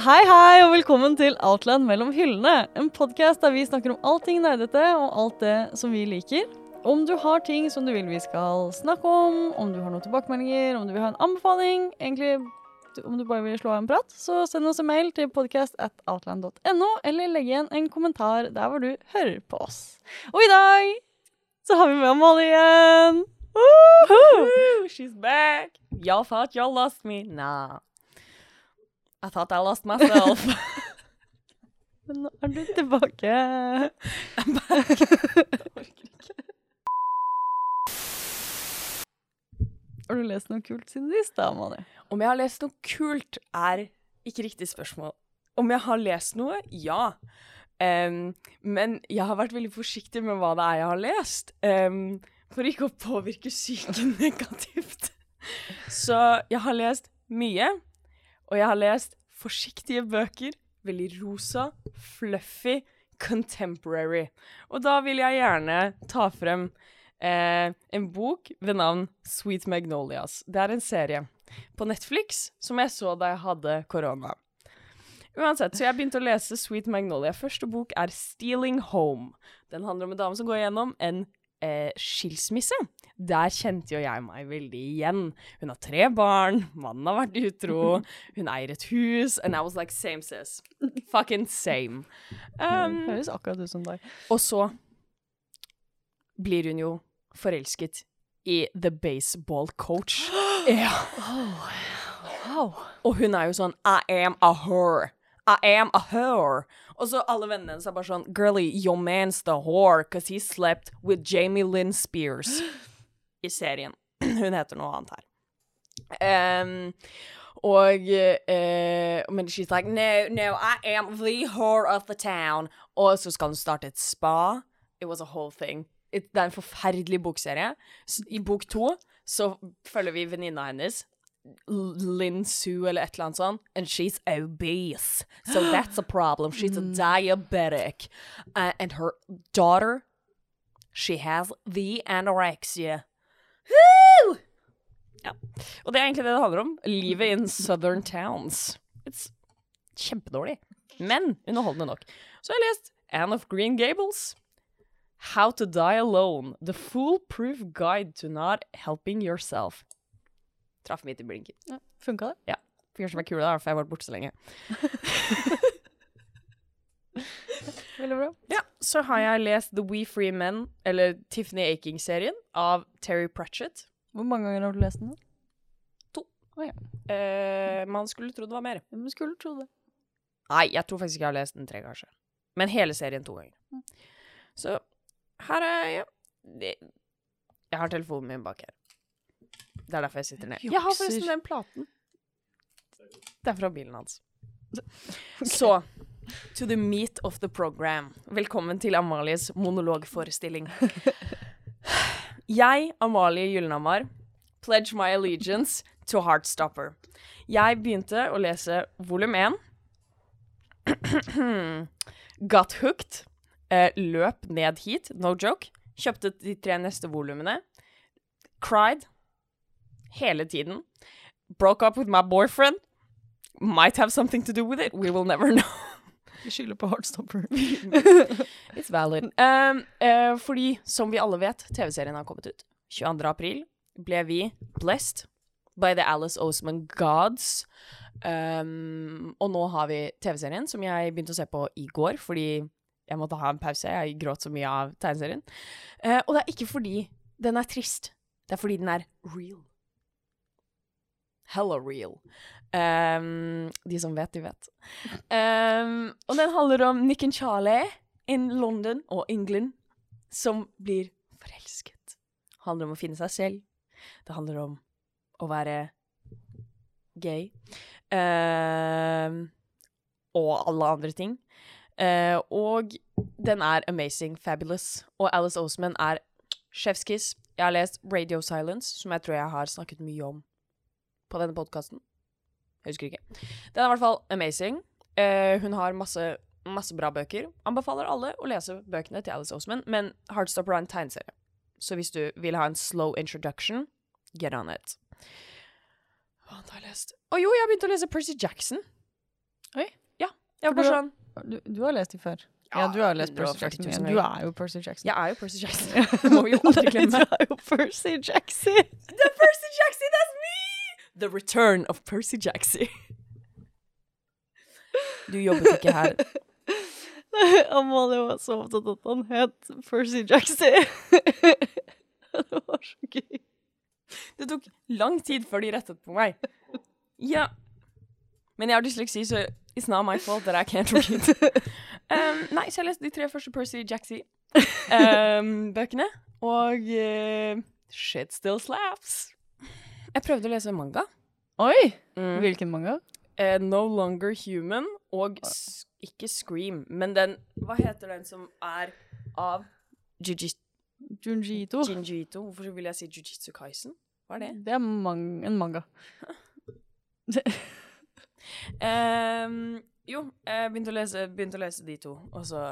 Hei, hei, og velkommen til Outland mellom hyllene. En podkast der vi snakker om allting nerdete og alt det som vi liker. Om du har ting som du vil vi skal snakke om, om du har noen tilbakemeldinger, om du vil ha en anbefaling, egentlig om du bare vil slå av en prat, så send oss en mail til podcast at outland.no, eller legg igjen en kommentar der hvor du hører på oss. Og i dag så har vi med Amalie igjen. Woohoo! She's back. Y'all thought y'all lost me. Nah. I thought I lost myself. Men nå er du tilbake. Har du lest noe kult siden sist, da, Amalie? Om jeg har lest noe kult, er ikke riktig spørsmål. Om jeg har lest noe? Ja. Um, men jeg har vært veldig forsiktig med hva det er jeg har lest, um, for ikke å påvirke psyken negativt. Så jeg har lest mye, og jeg har lest forsiktige bøker. Veldig rosa, fluffy, contemporary. Og da vil jeg gjerne ta frem eh, en bok ved navn Sweet Magnolias. Det er en serie på Netflix som jeg så da jeg hadde korona. Uansett, så jeg begynte å lese Sweet Magnolia. Første bok er Stealing Home. Den handler om en dame som går gjennom en eh, skilsmisse. Der kjente jo jeg meg veldig igjen. Hun har tre barn, mannen har vært utro, hun eier et hus, and I was like same sis. Fucking same. Um, Høres akkurat ut som deg. og så blir hun jo forelsket i the baseball coach. ja. Wow. Og hun er jo sånn I am a her. I am a whore. Og så alle vennene hennes er bare sånn Girlie, your man's the whore because he slept with Jamie Lynn Spears i serien. Hun heter noe annet her. Um, og uh, Men she's like No, no, I am the whore of the town. Og så skal hun starte et spa. It was a whole thing. It, det er en forferdelig bokserie. I bok to så følger vi venninna hennes. Lin Su eller et eller annet sånt. And she's obese. So that's a problem. She's a diabetic. Uh, and her daughter, she has the anorexia. Woo! Ja. Og det er egentlig det det handler om. Livet in southern towns. It's kjempedårlig. Men underholdende nok. Så jeg har jeg lest Anne of Green Gables. How to Die Alone. The Foolproof Guide to Not Helping Yourself. Traff midt i blinken. Funka det? Ja. Fikk som er kule, da, for jeg har vært borte så lenge. Veldig bra. Ja, så har jeg lest The We Free Men, eller Tiffany Aking-serien, av Terry Pratchett. Hvor mange ganger har du lest den? da? Eh, man skulle tro det var mer. Man skulle tro det. Nei, jeg tror faktisk ikke jeg har lest den tre, kanskje. Men hele serien to ganger. Så her er jeg. Jeg har telefonen min bak her. Det er derfor jeg sitter ned. Jeg har forresten den platen. Det er fra bilen hans. Så To the meat of the program. Velkommen til Amalies monologforestilling. Jeg, Amalie Gyllenhammar, pledge my allegiance to Heartstopper. Jeg begynte å lese volum 1. Got hooked. Eh, løp ned hit, no joke. Kjøpte de tre neste volumene. Cried. Hele tiden. Broke up with my boyfriend. Might have something to do with it. We will never know. Vi skylder på Heartstopper. It's valid. Um, uh, fordi, som vi alle vet, TV-serien har kommet ut. 22. april ble vi blessed by the Alice Oseman gods. Um, og nå har vi TV-serien, som jeg begynte å se på i går, fordi jeg måtte ha en pause. Jeg gråt så mye av tegneserien. Uh, og det er ikke fordi den er trist. Det er fordi den er real. Hella real. Um, de som vet, de vet. Um, og den handler om Nick and Charlie in London og England som blir forelsket. Det handler om å finne seg selv. Det handler om å være gay. Um, og alle andre ting. Uh, og den er amazing, fabulous. Og Alice Oseman er chefskiss. Jeg har lest Radio Silence, som jeg tror jeg har snakket mye om på denne podkasten. Jeg husker ikke. Den er i hvert fall amazing. Uh, hun har masse, masse bra bøker. Anbefaler alle å lese bøkene til Alice Oseman, men Heartstopper er en tegneserie. Så hvis du vil ha en slow introduction, get on it. Hva annet har jeg lest? Å jo, jeg har begynt å lese Percy Jackson. Oi. Ja. Jeg var bare sånn Du, du har lest dem før? Ja, du har lest Percy 140 Jackson. 000 du er jo Percy Jackson. Jeg er jo Percy Jackson. Det må vi jo aldri glemme. du er jo Percy Jackson. The Percy Jackson, that's me! The return of Percy Jackson. Du jobbet ikke her. Amalie var så opptatt av at han het Percy Jackson. det var så gøy. Det tok lang tid før de rettet på meg. Ja. Men jeg har dysleksi, så it's not my fault that I can't read. Um, nei, så jeg leste de tre første Percy Jackson-bøkene. og uh, shit still slaps. Jeg prøvde å lese manga. Oi! Mm. Hvilken manga? Uh, no Longer Human og s ikke Scream, men den Hva heter den som er av Jujitsu Junji Ito. Jinjito? Hvorfor vil jeg si Jujitsu Kaisen? Hva er det? Det er man en manga. Ehm, jo, jeg begynte å, lese, begynte å lese de to, og så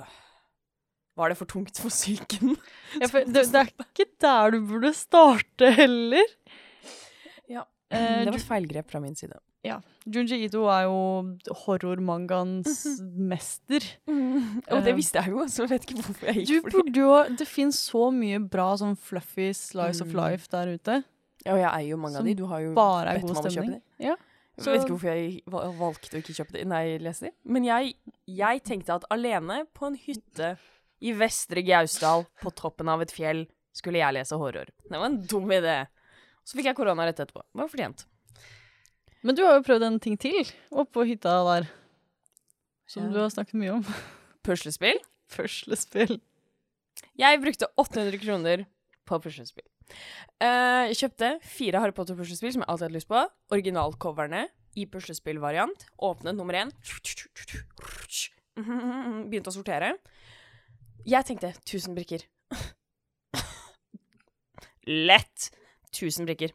var det for tungt for psyken. Ja, for det, det er ikke der du burde starte heller. Ja. Eh, det var et feilgrep fra min side. Ja. Junji Ito er jo horrormangaens mester. Og det visste jeg jo, så jeg vet ikke hvorfor jeg Du gikk for det. jo Det fins så mye bra sånn fluffy slice of Mm. life der ute. Ja, og jeg eier jo mange av de. Du har jo bedt meg om å kjøpe de. Ja. Jeg vet ikke hvorfor jeg valgte å ikke kjøpe det. Nei, lese det. Men jeg, jeg tenkte at alene på en hytte i Vestre Gausdal, på toppen av et fjell, skulle jeg lese horror. Det var en dum idé. Så fikk jeg korona rett etterpå. Det var fortjent. Men du har jo prøvd en ting til oppå hytta der. Som Ja. du har snakket mye om. Puslespill. Puslespill. Jeg brukte 800 kroner på puslespill. Eh, jeg kjøpte fire Harry Potter-puslespill som jeg alltid hadde lyst på. Originalcoverne i puslespillvariant. Åpnet nummer én. Begynte å sortere. Jeg tenkte 1000 brikker. Lett! 1000 brikker.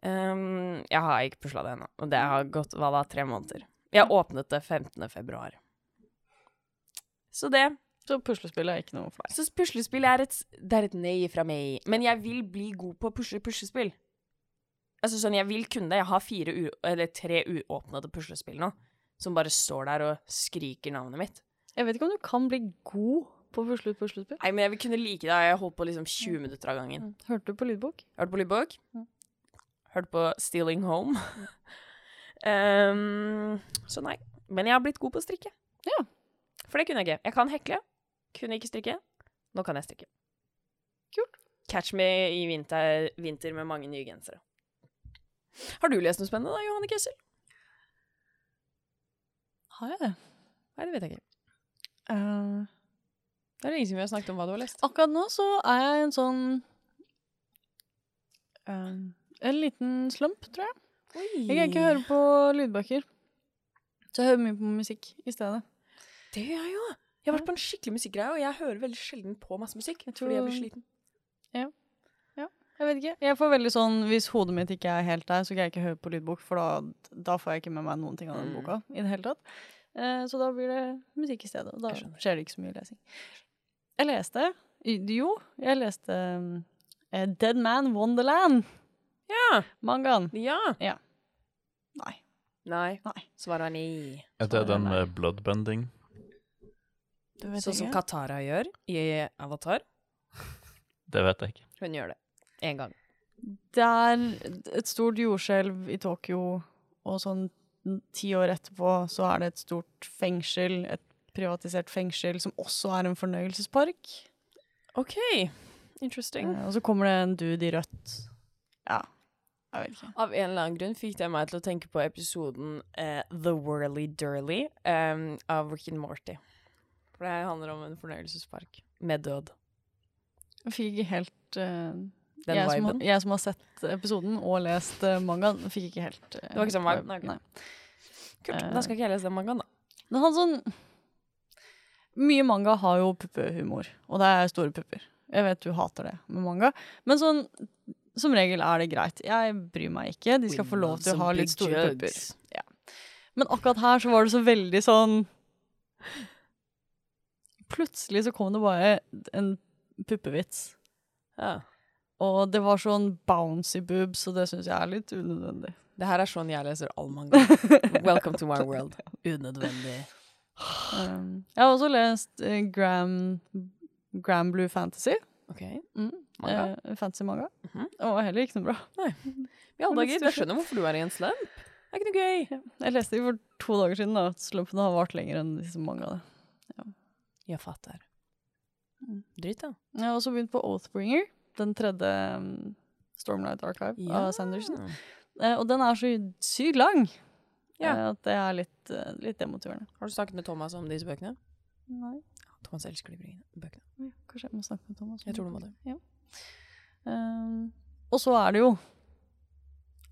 Um, jeg har ikke pusla det ennå, og det har gått hva da, tre måneder. Jeg åpnet det 15. februar. Så det Så puslespill er ikke noe for deg. så puslespill er et, det er et nei fra meg. Men jeg vil bli god på pusle puslespill. Altså sånn, Jeg vil kunne det. Jeg har fire eller tre uåpnede puslespill nå. Som bare står der og skriker navnet mitt. Jeg vet ikke om du kan bli god på pusle puslespill. Nei, men jeg vil kunne like det. Jeg holdt på liksom 20 minutter av gangen. Hørte du på lydbok? Hørte på lydbok. Mm. Hørt på Stealing Home. um, så nei. Men jeg har blitt god på å strikke. Ja. For det kunne jeg ikke. Jeg kan hekle. Kunne ikke strikke. Nå kan jeg strikke. Kult. Catch me i vinter, vinter med mange nye gensere. Har du lest noe spennende da, Johanne Kessel? Har jeg det? Nei, det vet jeg ikke. Uh, Det er lenge siden vi har snakket om hva du har lest. akkurat nå så er jeg i en sånn uh, En liten slump, tror jeg. Jeg kan ikke høre på lydbøker. Så jeg hører mye på musikk i stedet. Det gjør jeg jo. Jeg har vært på en skikkelig musikkgreie, og jeg hører veldig sjelden på masse musikk. Jeg Fordi jeg blir sliten. Ja. ja. Jeg vet ikke. Jeg får veldig sånn, Hvis hodet mitt ikke er helt der, så kan jeg ikke høre på lydbok, for da, da får jeg ikke med meg noen ting av den Mm. boka. i det hele tatt. Eh, så da blir det musikk i stedet. Og da skjer det ikke så mye lesing. Jeg leste Jo, jeg leste eh, Dead Man Wonderland. Ja. Mangaen. Ja. Nei. Nei. Nei. Svaret er nei. Er det den med bloodbending? Sånn som. Katara gjør i Avatar. Det vet jeg ikke. Hun gjør det. Én gang. Det er et stort jordskjelv i Tokyo, og sånn ti år etterpå så er det et stort fengsel, et privatisert fengsel, som også er en fornøyelsespark. OK. Interesting. Eh, og så kommer det en dude i rødt. Ja, jeg vet ikke. Av en eller annen grunn fikk det meg til å tenke på episoden uh, The Whirly Durly um, av Rick and Morty. For det handler om en fornøyelsespark med død. Jeg fikk ikke helt uh, Den jeg, som, jeg som har sett episoden og lest uh, mangaen, fikk ikke helt uh, Det var ikke sånn vibe? Nei. Nei. Kult. Da skal ikke jeg lese den mangaen, da. Men han sånn Mye manga har jo puppehumor, og det er store pupper. Jeg vet du hater det med manga, men sånn som regel er det greit. Jeg bryr meg ikke. De skal få lov til å ha litt store pupper. Ja. Men akkurat her så var det så veldig sånn Plutselig så kom det bare en puppevits. Ja. Og det var sånn bouncy boobs, og det syns jeg er litt unødvendig. Det her er sånn jeg leser all manga. Welcome to my world. Unødvendig. Um, jeg har også lest uh, Gram, Gram Blue Fantasy. Ok. Mm. Manga? Uh, fantasy manga. Mm Det var heller ikke noe bra. I alle dager, jeg skjønner hvorfor du er i en slump. Det er ikke noe gøy. Jeg leste det for to dager siden, da. Slumpen har vart lenger enn disse mangaene. Jeg fatter. Mm. Dritt, da. Jeg har også begynt på Oathbringer, den tredje um, Stormlight Archive av Sanderson. Uh, og den er så sykt lang Ja. uh, at det er litt, uh, litt demotiverende. Har du snakket med Thomas om disse bøkene? Nei, Thomas elsker de bøkene-. Kanskje jeg må snakke med Thomas. Jeg tror du må det. Ja. Og så er det jo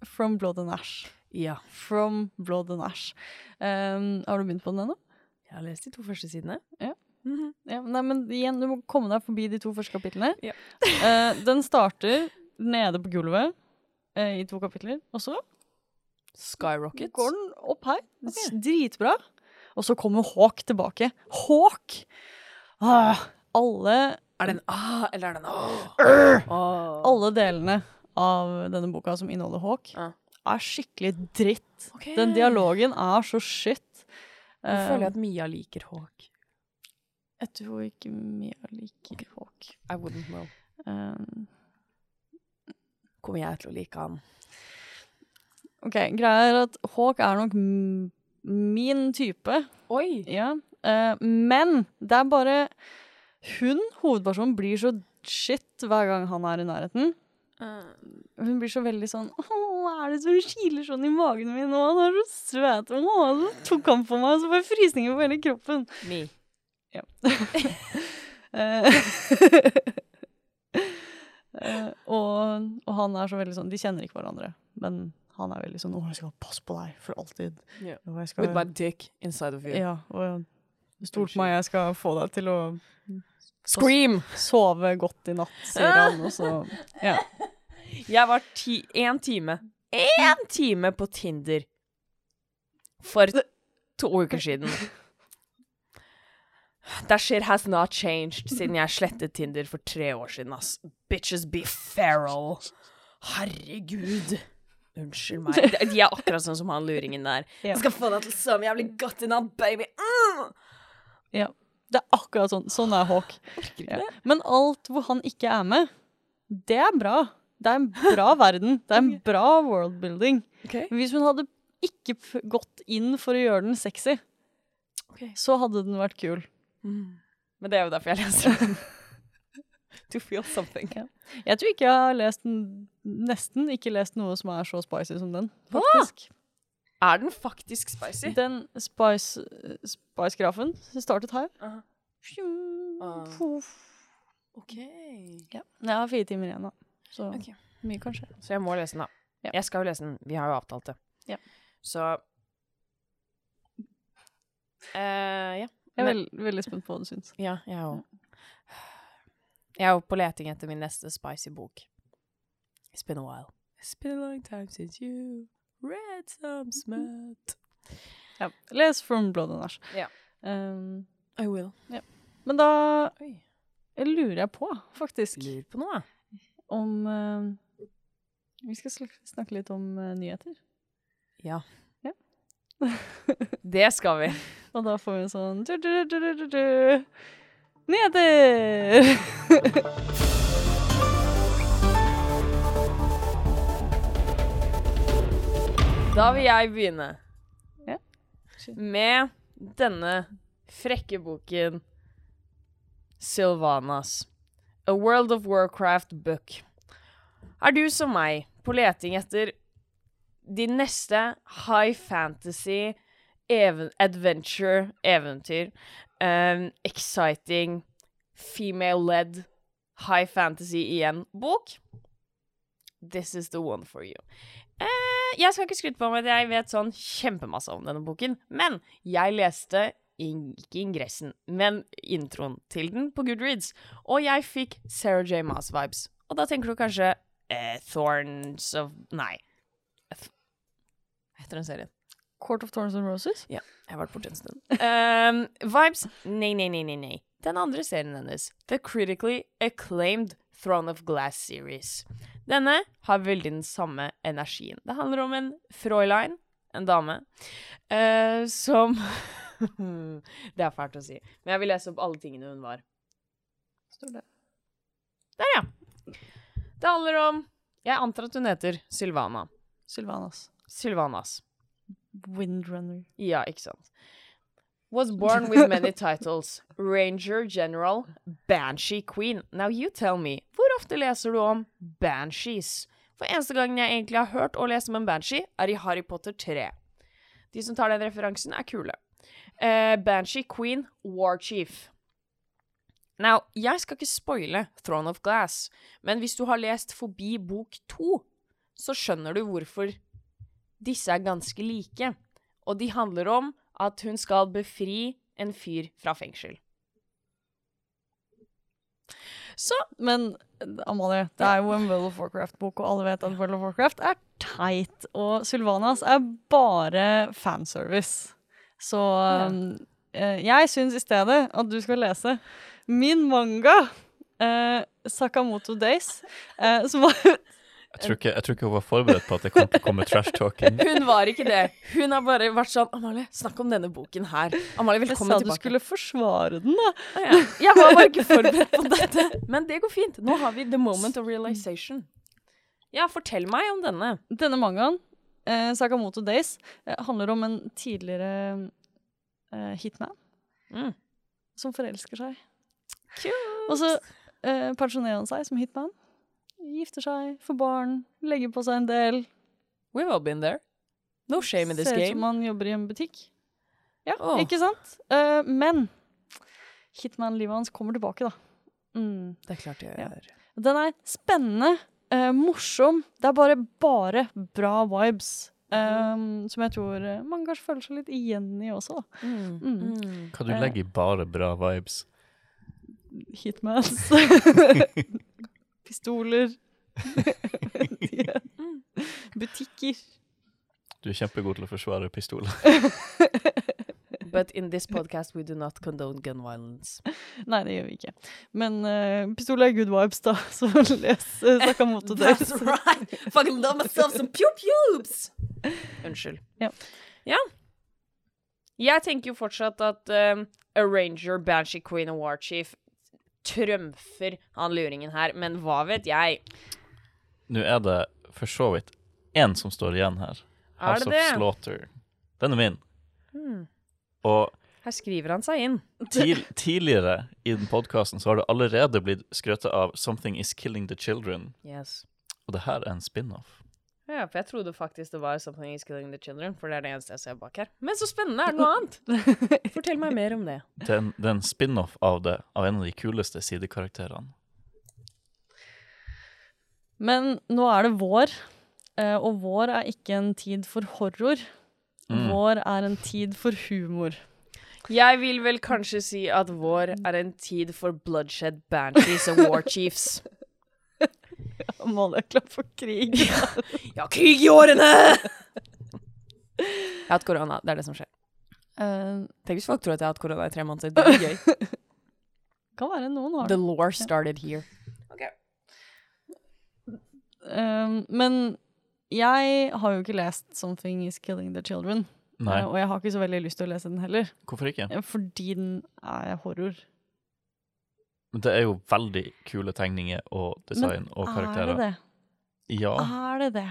From Blood and Ash. Ja. From Blood and Ash. Har du begynt på den ennå? Jeg har lest de to første sidene. Ja. Mhm. Ja, nei, men igjen, du må komme deg forbi de to første kapitlene. Ja. uh, den starter nede på gulvet uh, i to kapitler, og så Skyrocket. går den opp her. Okay. Dritbra. Og så kommer Hawk tilbake. Hawk! Ah, alle, Er det en A, eller er det en A? Ah. alle delene av denne boka som inneholder Hawk, er skikkelig dritt. Okay. Den dialogen er så shit. Eh, føler jeg at Mia liker Hawk. Jeg tror ikke Mia liker Hawk. I wouldn't know. Um, Kommer jeg til å like han? Ok, greia er at Hawk er nok min type, Oi! ja. Uh, men det er bare Hun, hovedpersonen, blir så shit hver gang han er i nærheten. Hun blir så veldig sånn Å, er det som kiler sånn i magen min nå? Han er så søt. Å, så tok han på meg, og så får jeg frysninger på hele kroppen. Me. Eh, eh, og, og han er så veldig sånn De kjenner ikke hverandre, men han er veldig sånn 'Å, jeg skal passe på deg for alltid'. Yeah. Skal, With my dick inside of you. ja, og stol på meg, jeg skal få deg til å Scream! sove godt i natt, sier han. Og så Ja. Jeg var ti én time Én time på Tinder for to uker siden. That shit has not changed siden jeg slettet Tinder for tre år siden, ass. Bitches be feral. Herregud. Unnskyld meg. De er akkurat sånn som han luringen der. Ja. Jeg skal få deg til å sove jævlig godt i baby. Mm! ja. Det er akkurat sånn. Sånn er Hawk. Ja. Men alt hvor han ikke er med, det er bra. Det er en bra verden. Det er en bra worldbuilding. Hvis hun hadde ikke gått inn for å gjøre den sexy, okay. så hadde den vært kul. Mm. Men det er jo derfor jeg leser den. to feel something. Jeg tror ikke jeg har lest den, nesten ikke lest noe som er så spicy som den, faktisk. Er den faktisk spicy? Den spice, spice-grafen startet her. Uh -huh. uh. Ok. Ja. Jeg har fire timer igjen, da. Så okay. mye kan skje. Så jeg må lese den, da. Ja. Jeg skal jo lese den. Vi har jo avtalt det. Ja. Så eh, Ja. Jeg er veld, veldig spent på hva du syns. Ja, jeg òg. Jeg er på leting etter min neste spicy bok. It's been a while. It's been a long time since you read some smut. Ja. Les From Blood and Ash. Ja. Um, I will. men da Oi. lurer jeg på, faktisk, Lurer på noe. om uh, Vi skal snakke litt om uh, nyheter. Ja. Ja. det skal vi. Og da får vi en sånn du, du, du, du, du, du. Nyheter! Da vil jeg begynne Ja. med denne frekke boken Silvanas. A World of Warcraft book. Er du som meg på leting etter de neste high fantasy, even adventure, eventyr, um, exciting, female-led, high fantasy igjen bok? This is the one for you. Uh, jeg skal ikke skryte på meg at jeg vet sånn kjempemasse om denne boken, men jeg leste in ikke ingressen, men introen til den på Goodreads, og jeg fikk Sarah J. Maas-vibes. Og da tenker du kanskje uh, Thorns of Nei. Hva heter den serien? Court of Thorns and Roses? Ja, Jeg har vært borte en stund. Um, vibes? Nei, nei, nei, nei, nei. Den andre serien hennes, The Critically Acclaimed Throne of Glass series. Denne har veldig den samme energien. Det handler om en Fräulein, en dame, uh, som Det er fælt å si, men jeg vil lese opp alle tingene hun var. Står det. Der, ja. Det handler om Jeg antar at hun heter Sylvana. Sylvanas. Sylvanas. Windrunner. Ja, ikke sant. Was born with many titles. Ranger General, Banshee Queen. Now you tell me, hvor ofte leser du om banshees? For eneste gangen jeg egentlig har hørt og lest om en banshee, er i Harry Potter 3. De som tar den referansen, er kule. Uh, banshee Queen, Warchief. Now, jeg skal ikke spoile Throne of Glass, men hvis du har lest forbi bok to, så skjønner du hvorfor disse er ganske like. Og de handler om at hun skal befri en fyr fra fengsel. Så Men Amalie, det er jo en World of Warcraft-bok, og alle vet at World of Warcraft er teit. Og Sylvanas er bare fanservice. Så ja. eh, jeg syns i stedet at du skal lese min manga, eh, Sakamoto Days, eh, som var Jeg tror, ikke, jeg tror ikke hun var forberedt på at det kom til å komme trash-talking. hun var ikke det. Hun har bare vært sånn Amalie, snakk om denne boken her. Amalie, Jeg sa sa du skulle forsvare den, da. Ah, ja. Jeg var bare ikke forberedt på dette. Men det går fint. Nå har vi the moment of realization. Ja, fortell meg om denne. Denne mangaen, eh, Sakamoto Days, eh, handler om en tidligere eh, hitman Mm. som forelsker seg. Cute. Og så eh, pensjonerer han seg som hitman. Gifter seg, får barn, legger på seg en del. We've all been there. No shame in this Ser ut som man jobber i en butikk. Ja, oh. ikke sant? Uh, men hitman-livet hans kommer tilbake, da. Mm. Det er klart Ja. gjør. Den er spennende, uh, morsom. Det er bare, bare bra vibes. eh, som jeg tror eh, man kanskje føler seg litt igjen i også. Mm. Mm. Mm. Hva du legger i bare bra vibes? Hitmans. Pistoler. De- Butikker. Du er kjempegod til å forsvare pistoler. But in this podcast we do not condone gun violence. Nei, det gjør vi ikke. Men uh, pistoler er good vibes, da. Så les uh, Sakamoto That's right! Fucking love myself some pew-pews! Unnskyld. Ja. Ja. Jeg tenker jo fortsatt at um, Arranger, Banshee Queen og War Chief trømfer han luringen her, men hva vet jeg? Nå er det for så vidt én som står igjen her. Er House of? Slaughter. Den er min. Hmm. Og Her skriver han seg inn. til, tidligere i den podkasten så har det allerede blitt skrøtet av 'Something Is Killing The Children'. Yes. Og det her er en spin-off. Ja, for jeg trodde faktisk det var Something is Killing the Children, for det er det eneste jeg ser bak her. Men så spennende, er det noe annet? Fortell meg mer om det. Det er en spin-off av det, av en av de kuleste sidekarakterene. Men nå er det vår, eh, og vår er ikke en tid for horror. Mm. Vår er en tid for humor. Jeg vil vel kanskje si at vår er en tid for bloodshed banshees og war chiefs. Amalie er klar for krig. Ja, krig i årene! Jeg har hatt korona, det er det som skjer. Uh, Tenk hvis folk tror at jeg har hatt korona i tre måneder. Det er gøy. kan være noen har The law lore started here. Eh, men jeg har jo ikke lest 'Something Is Killing The Children'. Nei, eh, og jeg har ikke så veldig lyst til å lese den heller, hvorfor ikke? eh, fordi den er horror. Men det er jo veldig kule tegninger og design og karakterer. Men Er det det? Ja. Er det det?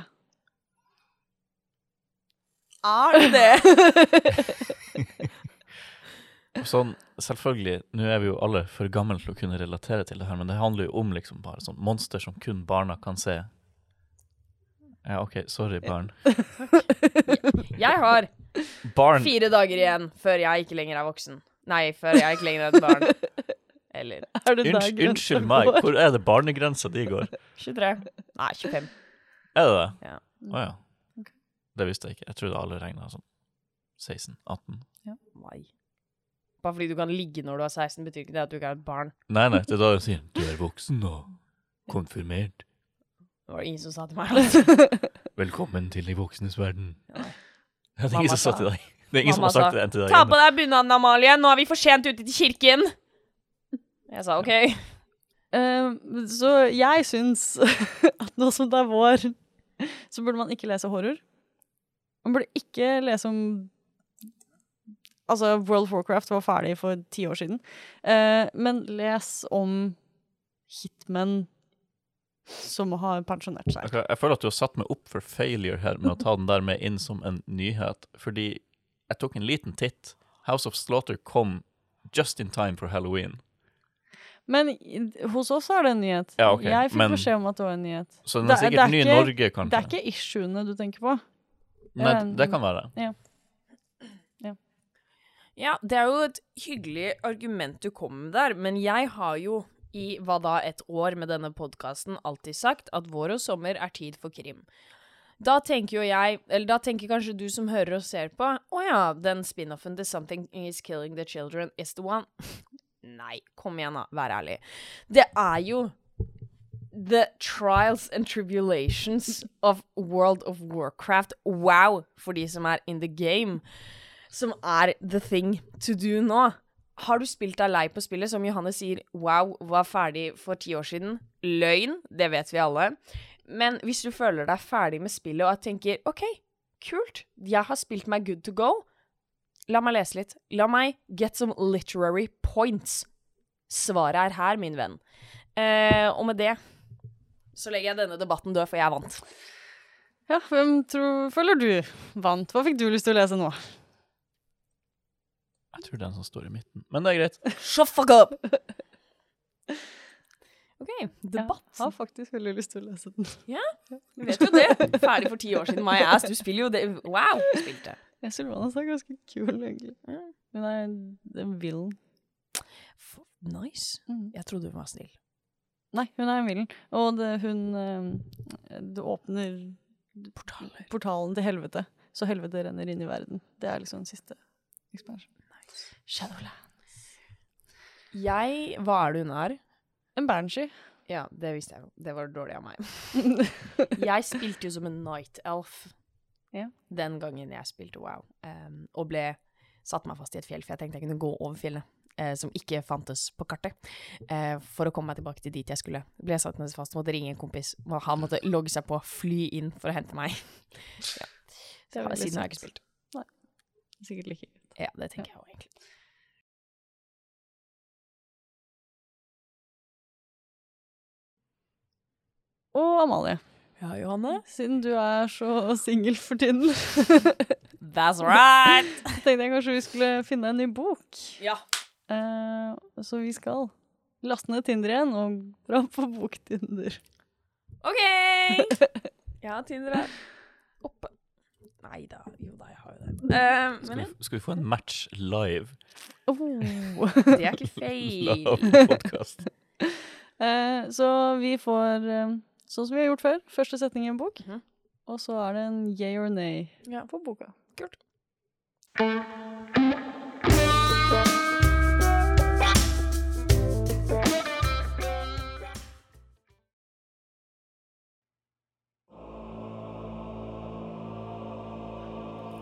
Er det det? Sånn, selvfølgelig, nå er vi jo alle for gamle til å kunne relatere til det her, men det handler jo om liksom bare sånn monster som kun barna kan se. Ja, OK, sorry, barn. Jeg har Barn fire dager igjen før jeg ikke lenger er voksen. Nei, før jeg ikke lenger er et barn. Eller Er Unnskyld, unnskyld meg, hvor er det barnegrensa di går? 23. Nei, 25. Er det det? Ja. Oh, ja. Det visste jeg ikke. Jeg trodde alle regna sånn 16-18. Ja. Nei. Bare fordi du kan ligge når du er 16, betyr ikke det at du ikke er et barn. Nei, nei, det er da de sier du er voksen og konfirmert. Det var det ingen som sa til meg. Altså. Velkommen til de voksnes verden. Ja. Det er ingen som sa til deg. Det er ingen Mamma som har sagt sa, det til deg. Ta på deg bunaden, Amalie, nå er vi for sent ute til kirken. Jeg sa OK. Uh, så jeg syns at nå som det er vår, så burde man ikke lese horror. Man burde ikke lese om Altså, World of Warcraft var ferdig for ti år siden. Uh, men les om hitmen som har pensjonert seg. Jeg, jeg føler at du har satt meg opp for failure her med å ta den der med inn som en nyhet, fordi jeg tok en liten titt. House of Slaughter kom just in time for halloween. Men hos oss er det en nyhet. Ja, okay. Jeg fikk men- beskjed om at det var en nyhet. Så den er er- sikkert det er ny i Norge, kanskje. Det er ikke issuene du tenker på. Nei, det kan være. Ja, det er jo et hyggelig argument du kom med der, men jeg har jo i hva da et år med denne podkasten alltid sagt at vår og sommer er tid for krim. Da tenker jo jeg, eller da tenker kanskje du som hører og ser på, å ja, den spin-offen The Something Is Killing The Children is the one. Nei, kom igjen da, vær ærlig. Det er jo The Trials and Tribulations of World of Warcraft, wow, for de som er in the game som er the thing to do nå. Har du spilt deg lei på spillet, som Johanne sier wow, var ferdig for ti år siden? Løgn, det vet vi alle. Men hvis du føler deg ferdig med spillet og tenker OK, kult, jeg har spilt meg good to go, la meg lese litt. La meg get some literary points. Svaret er her, min venn. Eh, og med det så legger jeg denne debatten død, for jeg vant. Ja, hvem tror, føler du vant? Hva fikk du lyst til å lese nå? Jeg tror den som står i midten. Men det er greit. Shut fuck up! OK, debatt. Jeg har faktisk veldig lyst til å lese den. Ja, Du vet jo det. Ferdig for ti år siden. My ass, du spiller jo det. Wow! Du Spilte. Jeg Sylvanas er ganske kul, egentlig. Hun er en villain. Nice. Mm. Jeg trodde hun var snill. Nei, hun er en villain. Og det, hun eh, Det åpner Portaler. portalen til helvete, så helvete renner inn i verden. Det er liksom den siste expansion. Shadowland. Jeg Hva er det hun er? En banshee. Ja, det visste jeg jo. Det var dårlig av meg. Jeg spilte jo som en night elf Ja. den gangen jeg spilte WoW, um, og ble satt meg fast i et fjell, for jeg tenkte jeg kunne gå over fjellet. eh, som ikke fantes på kartet, eh, for å komme meg tilbake til dit jeg skulle. Ble jeg satt ned fast, måtte ringe en kompis, han måtte logge seg på, fly inn for å hente meg. Ja. Siden har jeg ikke spilt. Nei. Sikkert like. Ja, det tenker jeg òg, egentlig. Og Amalie, Ja, Johanne? siden du er så singel for tiden, That's right! tenkte jeg kanskje vi skulle finne en ny bok. Ja. Uh, så vi skal laste ned Tinder igjen og dra på boktinder. OK! Ja, Tinder er oppe. Nei da. Jo da, jeg har jo det. Uh, Skal men vi, skal vi få en match live? Oh. det er ikke feil. uh. Så vi får uh, sånn som vi har gjort før. Første setning i en bok. Mhm. Og så er det en yay or nay Ja. på boka. Kult.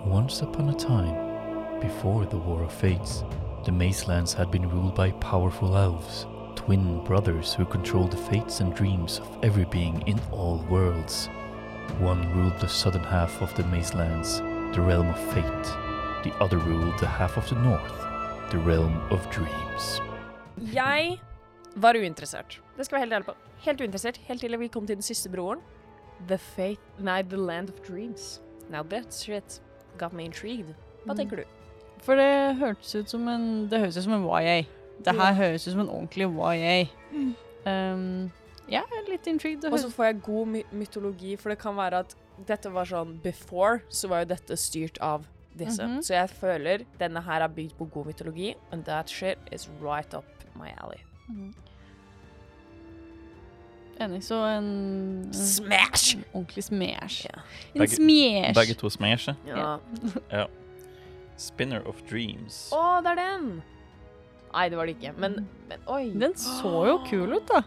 Once upon a time, before the War of Fates, the Mazelands had been ruled by powerful elves, twin brothers who controlled the fates and dreams of every being in all worlds. One ruled the southern half of the Mazelands, the realm of fate. The other ruled the half of the north, the realm of dreams. Jeg var uinteressert. Det skal være helt ærlig på. Helt uinteressert helt til vi kom til den siste broren. The Fate Nei, The Land of Dreams. Now that's shit got me intrigued. Hva Mm. tenker du? For det hørtes ut som en Det høres ut som en YA. Det her yeah. høres ut som en ordentlig YA. Um, jeg er litt intrigued. Og så får jeg god my mytologi, for det kan være at dette var sånn Before så var jo dette styrt av disse. Mhm. Så jeg føler denne her er bygd på god mytologi, and that shit is right up my alley. Mhm. Enig. Så en, en Smash! en ordentlig smash. Ja. En Begge- smash! Begge to smasher. Ja. Spinner of Dreams. Å, det er den! Nei, det var det ikke. Men, men oi. Den så jo kul ut, da.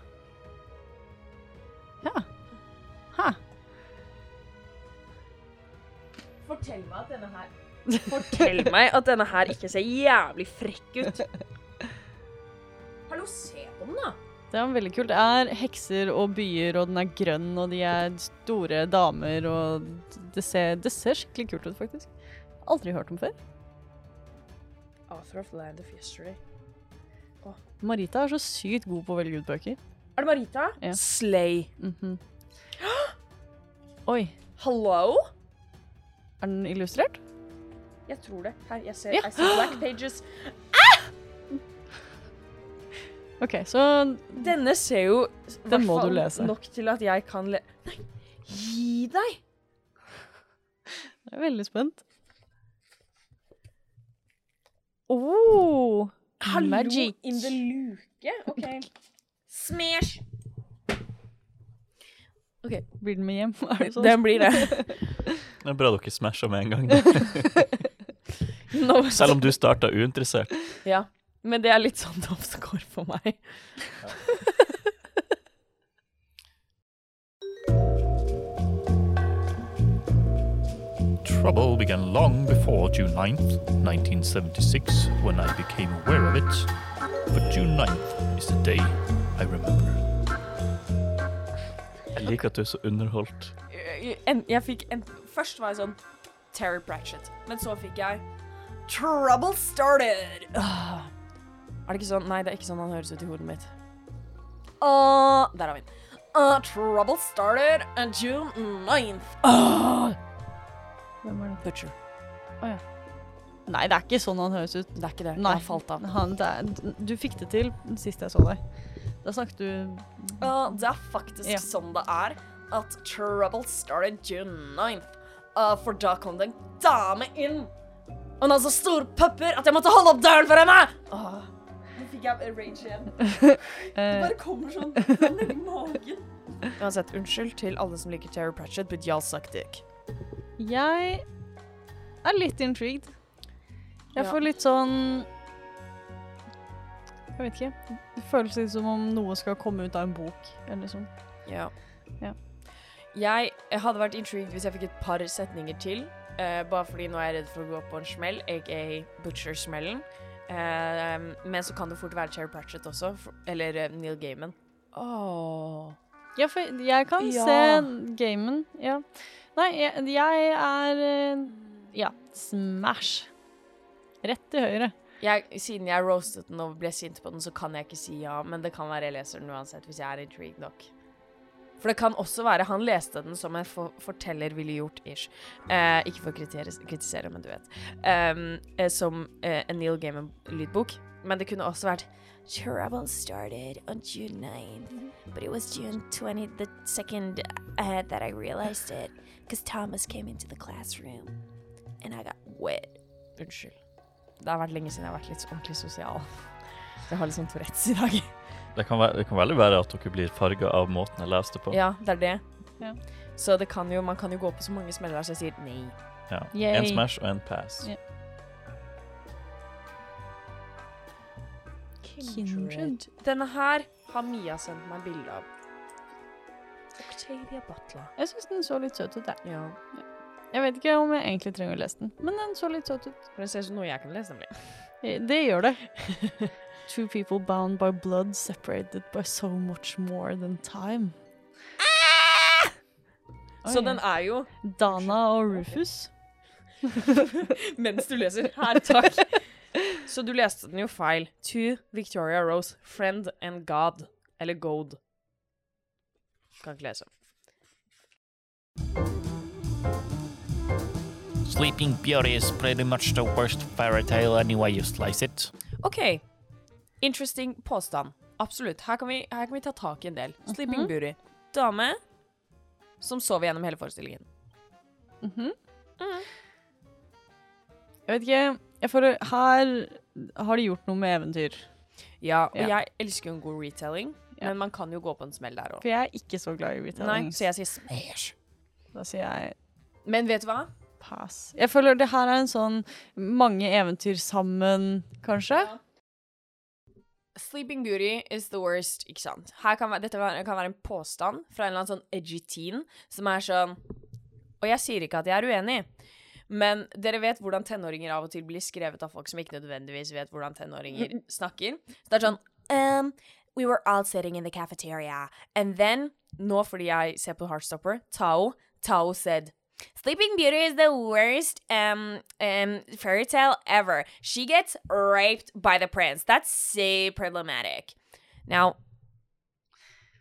Ja. Ha. Fortell meg at denne her Fortell meg at denne her ikke ser jævlig frekk ut. Det er veldig kult. Det er hekser og byer, og den er grønn, og de er store damer, og det ser, det ser skikkelig kult ut, faktisk. Aldri hørt om før. Author of Land of Yesterday. Marita er så sykt god på å velge ut bøker. Er det Marita? Ja. Slay. Mhm. Oi, Hello? er den illustrert? Jeg tror det. Her, jeg ser, Ja. I see black pages. OK, så Denne ser jo hvert må du lese. nok til at jeg kan le... Nei, gi deg! jeg er veldig spent. Oh, Hallo Magic. in the luke. OK. Smash! blir den med hjem? Er det sånn? Den blir det. Det er bra dere smasher med en gang. Selv om du starta uinteressert. Ja. Men det er litt sånn ofte for meg. Trouble began long before June 9th, 1976, when I became aware of it. But June 9th is the day I remember. Jeg liker at du er så underholdt. En, jeg fikk en Først var jeg sånn Terry Pratchett, men så fikk jeg Trouble started. Åh. Er det ikke sånn? Nei, det er ikke sånn han høres ut i hodet mitt. Uh, der har vi den. Uh, trouble started on June 9th. Åh. Hvem er det? Butcher. Nei, det er ikke sånn han høres ut. Det er ikke det. Nei. Jeg falt av. Han, det er, du fikk det til sist jeg så deg. Da snakket du Uh, det er faktisk Ja. sånn det er at trouble started June 9th. Uh, for da kom det en dame inn. Og hun hadde så store pupper at jeg måtte holde opp døren for henne! Åh, nå fikk jeg rage igjen. Det eh, bare kommer sånn fra nedi magen. Uansett, unnskyld til alle som liker Terry Pratchett, but y'all suck dick. Jeg er litt intrigued. Jeg Ja. får litt sånn Jeg vet ikke. Det føles litt som om noe skal komme ut av en bok, eller sånn. Ja. Ja. Jeg, jeg hadde vært intrigued hvis jeg fikk et par setninger til. Uh, bare fordi nå er jeg redd for å gå på en smell, aka Butcher-smellen. Eh, men så kan det fort være Cherry Pratchett også, eller eh, Neil Gaiman. Oh. Ja, for jeg kan Ja. se Gaiman. ja. Nei, jeg, jeg er eh, Ja, smash. Rett til høyre. Jeg, siden jeg roastet den og ble sint på den, så kan jeg ikke si ja, men det kan være jeg leser den uansett, hvis jeg er intrigued nok. For det kan også være han leste den som en for forteller ville gjort, ish. Eh, ikke for å kritisere, men du vet. Um, eh, som eh, en Neil Gaiman-lydbok. Men det kunne også vært Trouble started on June 9th, but it was June 20th, the second uh, that I realized it, because Thomas came into the classroom, and I got wet. Unnskyld. Det har vært lenge siden jeg har vært litt ordentlig sosial. Jeg har litt sånn Tourettes i dag. Det kan, være, det kan veldig være at dere blir farga av måten jeg leste på. Ja, det er det. Ja. Så det kan jo, man kan jo gå på så mange smeller så jeg sier nei. Ja. Yay. En smash og en pass. Ja. Kindred. Denne her har Mia sendt meg bilde av. Octavia Butler. Jeg syns den så litt søt ut, jeg. Ja. Jeg vet ikke om jeg egentlig trenger å lese den, men den så litt søt ut. For det ser ut som noe jeg kan lese, nemlig. Eh, Det gjør det. Two people bound by blood, separated by so much more than time. Så Oi. den er jo Dana og Rufus. Mens du leser. Her, takk. Så du leste den jo feil. To Victoria Rose, Friend and God. Eller God. Kan ikke lese. Sleeping Beauty is pretty much the worst fairy tale any way you slice it. OK. Interesting påstand. Absolutt. Her kan vi, her kan vi ta tak i en del. Sleeping Beauty. Dame som sover gjennom hele forestillingen. Mm -hmm. mm. Jeg vet ikke. Jeg får, Her har de gjort noe med eventyr. Ja, og Ja. jeg elsker jo en god retelling, Ja. men man kan jo gå på en smell der òg. For jeg er ikke så glad i Nei, retelling. så jeg sier smash. Da sier jeg Men vet du hva? pass. Jeg føler det her er en sånn mange eventyr sammen, kanskje. Sleeping Beauty is the worst, ikke sant? Kan være, dette kan kan være en påstand fra en eller annen sånn edgy teen som er sånn Og jeg sier ikke at jeg er uenig, men dere vet hvordan tenåringer av og til blir skrevet av folk som ikke nødvendigvis vet hvordan tenåringer snakker. Så det er sånn um, we were all sitting in the cafeteria. And then, nå fordi jeg ser på Heartstopper, Tao, Tao said, Sleeping Beauty is the worst um, um, fairy tale ever. She gets raped by the prince. That's so problematic. Now,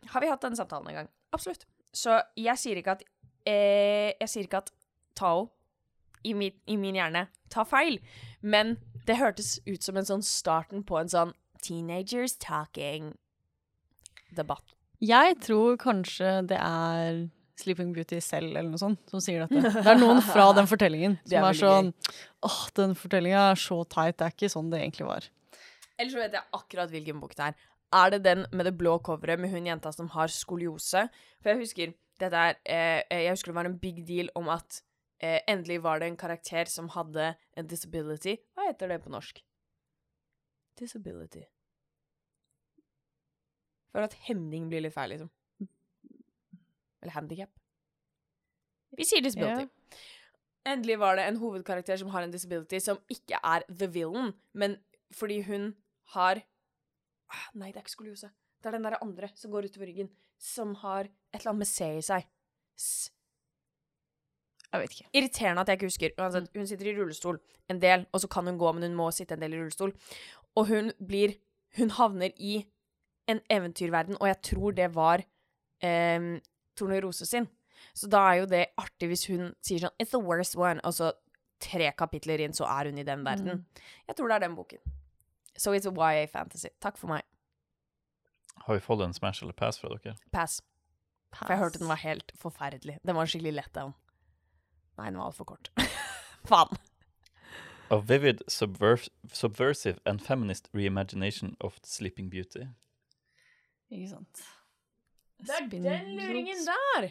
har vi hatt den samtalen en gang? Absolutt. Så jeg sier ikke at eh, Jeg sier ikke at Tao i, mi, i min hjerne tar feil, men det hørtes ut som en sånn starten på en sånn teenagers talking-debatt. Jeg tror kanskje det er Sleeping Beauty selv eller noe sånt som sier dette. Det er noen fra den fortellingen som er er, sånn Åh, den fortellinga er så tight, Det er ikke sånn det egentlig var. Eller så vet jeg akkurat hvilken bok det er. Er det den med det blå coveret med hun jenta som har skoliose? For jeg husker dette er, eh, Jeg husker det var en big deal om at eh, endelig var det en karakter som hadde en disability. Hva heter det på norsk? Disability. For at hemning blir litt feil, liksom. Eller handikap. Vi sier disability. Endelig var det en hovedkarakter som har en disability, som ikke er the villain, men fordi hun har ah, Nei, det er ikke skoliose. Det er den derre andre som går utover ryggen, som har et eller annet med C i seg. S Jeg vet ikke. irriterende at jeg ikke husker. Uansett, hun sitter i rullestol en del, og så kan hun gå, men hun må sitte en del i rullestol. Og hun blir Hun havner i en eventyrverden, og jeg tror det var um, Tornerose sin. Så da er jo det artig hvis hun sier sånn It's the worst one, og så tre kapitler inn så er hun i den verden. Jeg tror det er den boken. So it's a YA fantasy. Takk for meg. Har vi fått en smash eller pass fra dere? Pass. For jeg hørte den var helt forferdelig. Den var skikkelig lett down. Nei, den var altfor kort. Faen. A vivid, subver subversive and feminist reimagination of Sleeping Beauty. Ikke sant. Det er den luringen der!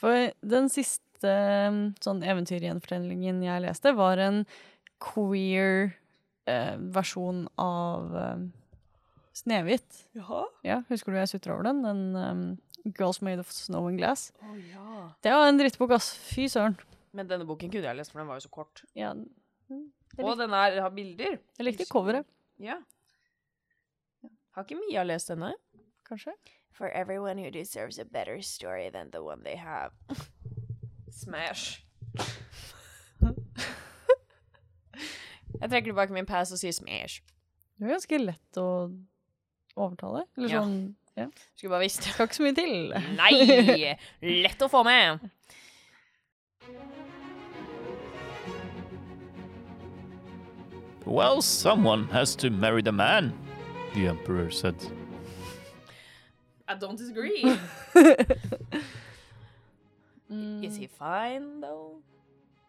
For den siste um, sånn eventyrgjenfortellingen jeg leste, var en queer eh, versjon av eh, Snehvit. Jaha? Ja, husker du jeg sutra over den? Den um, Girls Made of Snow and Glass. Oh, ja. Det var en drittbok, ass. Fy søren. Men denne boken kunne jeg lest, for den var jo så kort. Ja, Og den er, har bilder. jeg likte coveret, Ja. Har ikke Mia lest denne? kanskje. For everyone who deserves a better story than the one they have. Smash. jeg trekker tilbake min pass og sier smash. Det er ganske lett å overtale. Eller Ja. sånn ja. Skulle bare visst. Skal ikke så mye til. Nei! Lett å få med. Well, someone has to marry the man, the emperor said. I don't disagree. Is he fine, though?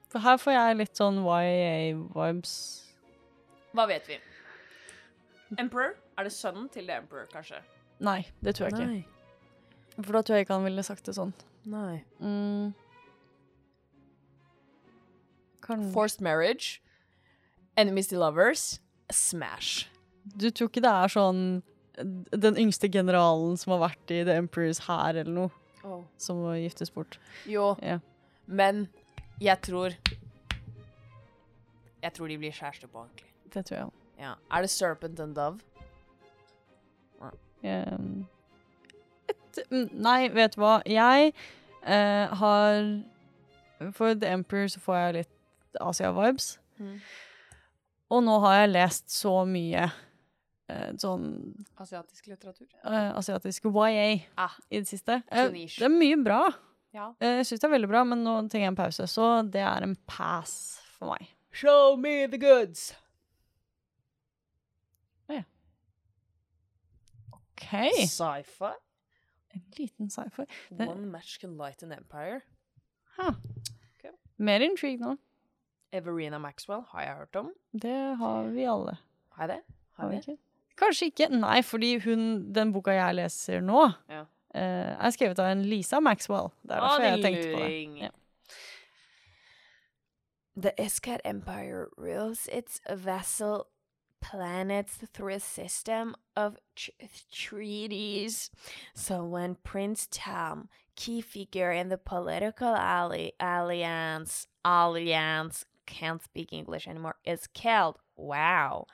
For her får jeg litt sånn YA-vibes. Hva vet vi? Emperor? Er det sønnen til The Emperor, kanskje? Nei, det tror jeg ikke. For da tror jeg ikke han ville sagt det sånn. Nei. Mm. Kan... Forced marriage. Enemies to lovers. Smash. Du tror ikke det er sånn den yngste generalen som har vært i The Emperor's hær eller noe, som må giftes bort? Jo, Ja. men jeg tror Jeg tror de blir kjærester på ordentlig. Det tror jeg òg. Ja. Er det Serpent and Dove? Um, et- mm, nei, vet du hva? Jeg eh, har For The Emperor så får jeg litt Asia-vibes. Mm. Og nå har jeg lest så mye sånn Asiatisk litteratur. eh, asiatisk YA Ah, i det siste. så Eh, det er mye bra. Ja. Eh, Jeg syns det er veldig bra, men nå trenger jeg en pause, så det er en pass for meg. Show me the goods! OK. Sci-fi. En liten sci-fi. Det- One match can light an empire. Ha. Okay. Mer intrigue nå. Everina Maxwell har jeg hørt om. Det har vi alle. Har jeg det? Har vi jeg det? Ikke? Kanskje ikke. Nei, fordi hun, den boka jeg leser nå, Ja. eh, er skrevet av en Lisa Maxwell. Det er Å, derfor jeg tenkte på det. Ja. The Iskat Empire rules its vassal planets through a system of tr- treaties. So when Prince Tam, key figure in the political ally- alliance, alliance, can't speak English anymore, is killed. Wow.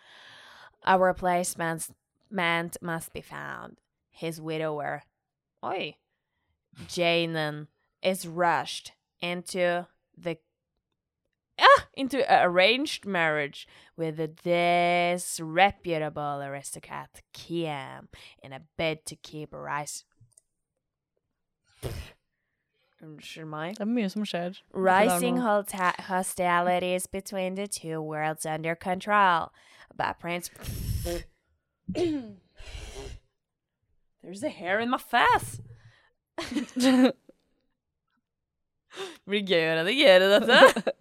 A replacement must be found. His widower, oi, Janen, is rushed into the ah, into arranged marriage with the disreputable aristocrat Kiam in a bid to keep a rise. Unnskyld meg. Det er mye som skjer. Rising hostilities between the two worlds under control. But Prince. There's a hair in my face! Blir gøy å redigere dette.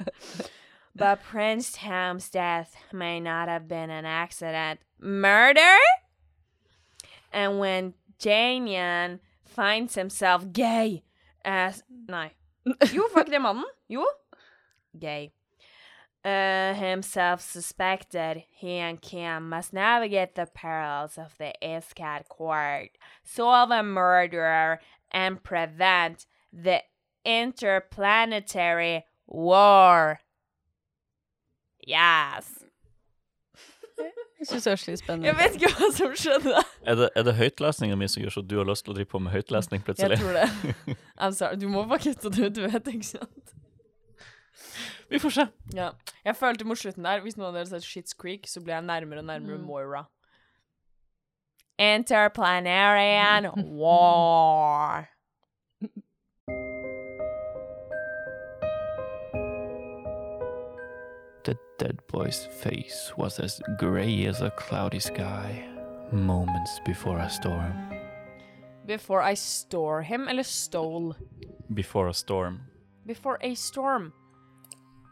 But Prince Tom's death may not have been an accident. Murder? And when Janian finds himself gay as Nei. Jo, var ikke det mannen? Jo. Gay. Uh, himself suspected, he and Kim must navigate the perils of the Iscad court, solve a murderer, and prevent the interplanetary war. Yes. Jeg syns det er litt spennende Jeg vet ikke hva som skjedde. Er det, er det høytlesninga mi som gjør så du har lyst til å drive på med høytlesning plutselig? Jeg tror det. I'm sorry. Du må bare kutte det ut, du vet, ikke sant? Vi får se. Ja. Jeg følte mot slutten der, hvis noen av dere har sett Shits Creek, så ble jeg nærmere og nærmere Mm. Moira. Interplanarian war. Dead boy's face was as gray as a cloudy sky, moments before a storm. Before I store him, eller stole? Before a storm. Before a storm.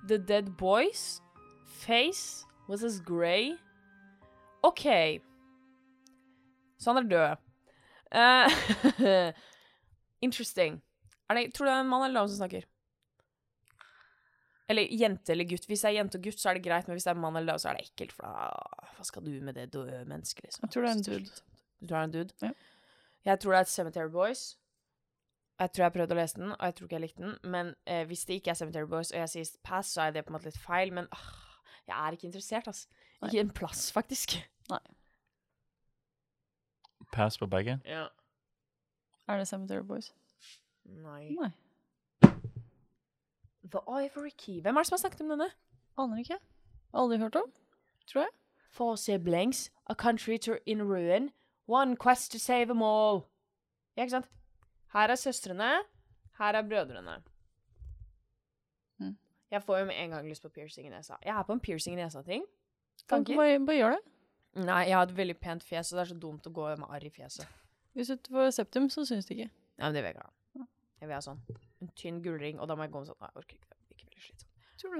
The dead boy's face was as grey. OK. Så han er død. Uh, interesting. Er det, tror du det er en mann eller dame som snakker? Eller jente eller gutt. Hvis det er jente og gutt, så er det greit, men hvis det er mann eller dame, så er det ekkelt. For da Hva skal du med det døde mennesket, liksom? Jeg tror det er en dude. Du tror det er en dude? Ja. Jeg tror det er et Cemetery Boys. Jeg tror jeg prøvde å lese den, og jeg tror ikke jeg likte den. Men eh, hvis det ikke er Cemetery Boys, og jeg sier pass, så er det på en måte litt feil. Men ah, jeg er ikke interessert, altså. Nei. Ikke en plass, faktisk. Nei. Pass på begge. Ja. Er det Cemetery Boys? Nei. Nei. The Ivory Key. Hvem er det som har snakket om denne? Aner ikke. Aldri hørt om. Tror jeg. Four siblings, a country to in ruin, one quest to save them all. Ja, ikke sant? Her er søstrene, her er brødrene. Mm. Jeg får jo med en gang lyst på piercing i nesa. Jeg er på en piercing i nesa-ting. Kan Tanker? bare, bare gjør det. Nei, jeg har et veldig pent fjes, og det er så dumt å gå med arr i fjeset. Hvis du får septum, så syns det ikke. Ja, men det vil jeg ikke ha. Jeg vil ha sånn. En tynn gullring, og da må jeg gå med sånn. Nei, jeg orker ikke det. Ikke veldig slitsomt.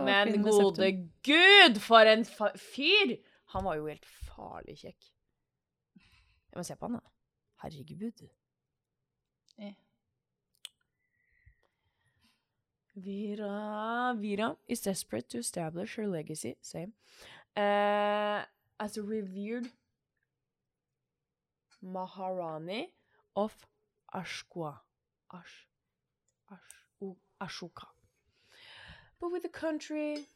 Men gode gud, for en fyr! Han var jo helt farlig kjekk. Jeg må se på han, da. Herregud. Eh. Vira Vira is desperate to establish her legacy, same, uh, as a revered Maharani of Ashkwa. Ash, Ashoka. But with the country,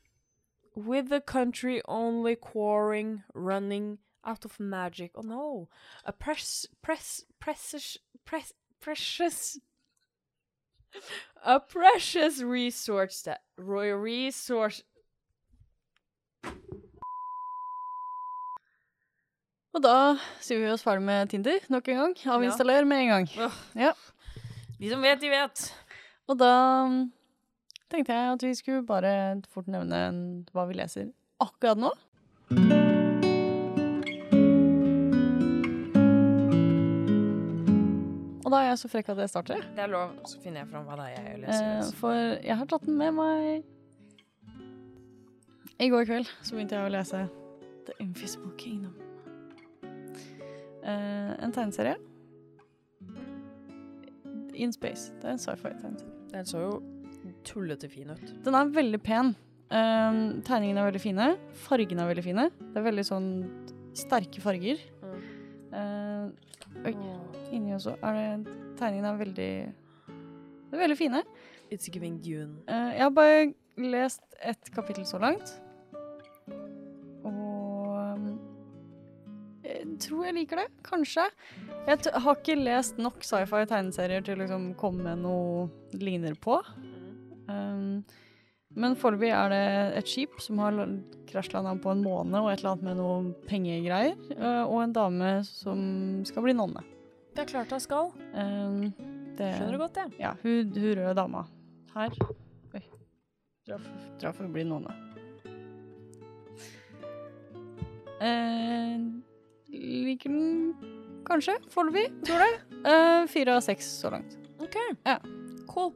with the country only quarrying, running out of magic. Oh no, a press, press, precious, press, precious, a precious resource that royal resource. Og da sier vi oss ferdig med Tinder nok en gang. Avinstaller med en gang. Ja. De som vet, de vet. Og da mm, tenkte jeg at vi skulle bare fort nevne hva vi leser akkurat nå. Og da er jeg så frekk at jeg starter. Det er lov, så finner jeg fram hva det er jeg Eh, leser. for jeg har tatt den med meg I går kveld så begynte jeg å lese The Invisible Kingdom. Eh, en tegneserie. In Space. Det er en sci-fi-tegneserie. Den så jo tullete fin ut. Den er veldig pen. Um, tegningene er veldig fine. Fargene er veldig fine. Det er veldig sånn sterke farger. Eh, oi, inni også er det Tegningene er veldig Det er veldig fine. It's giving Dune. Uh, jeg har bare lest et kapittel så langt. Tror jeg liker det. Kanskje. Jeg har ikke lest nok sci-fi-tegneserier til å liksom komme med noe ligner på. Um, men foreløpig er det et skip som har krasjlanda på en måne og et eller annet med noe pengegreier. øh, og en dame som skal bli nonne. Det er klart hun skal. Um, det, Skjønner du godt det? Ja, hun, hun røde dama her. Oi. Traff å bli nonne. Eh, den kanskje, foreløpig. Tror det. Eh, Fire av seks så langt. Ok. Ja. Cool.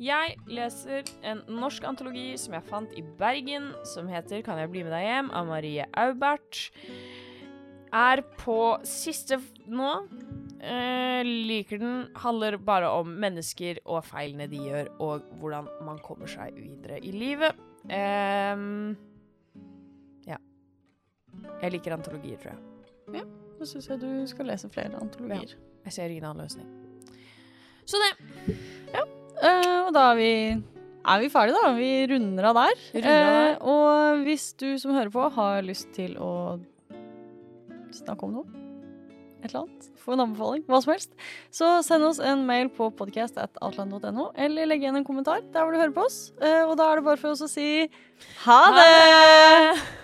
Jeg leser en norsk antologi som jeg fant i Bergen, som heter 'Kan jeg bli med deg hjem?' av Marie Aubert. Er på siste nå. Eh, liker den. Handler bare om mennesker og feilene de gjør, og hvordan man kommer seg videre i livet. Ehm, ja. Jeg liker antologier, tror jeg. Så syns jeg du skal lese flere antologier. Jeg ser ingen annen løsning. Så det. Eh, og da er vi er vi ferdige, da. Vi runder av der. Runder av. Eh, og hvis du som hører på har lyst til å snakke om noe, et eller annet, få en anbefaling, hva som helst, så send oss en mail på podcast.outland.no, eller legg igjen en kommentar der hvor du hører på oss. Uh, og da er det bare for oss å si ha det!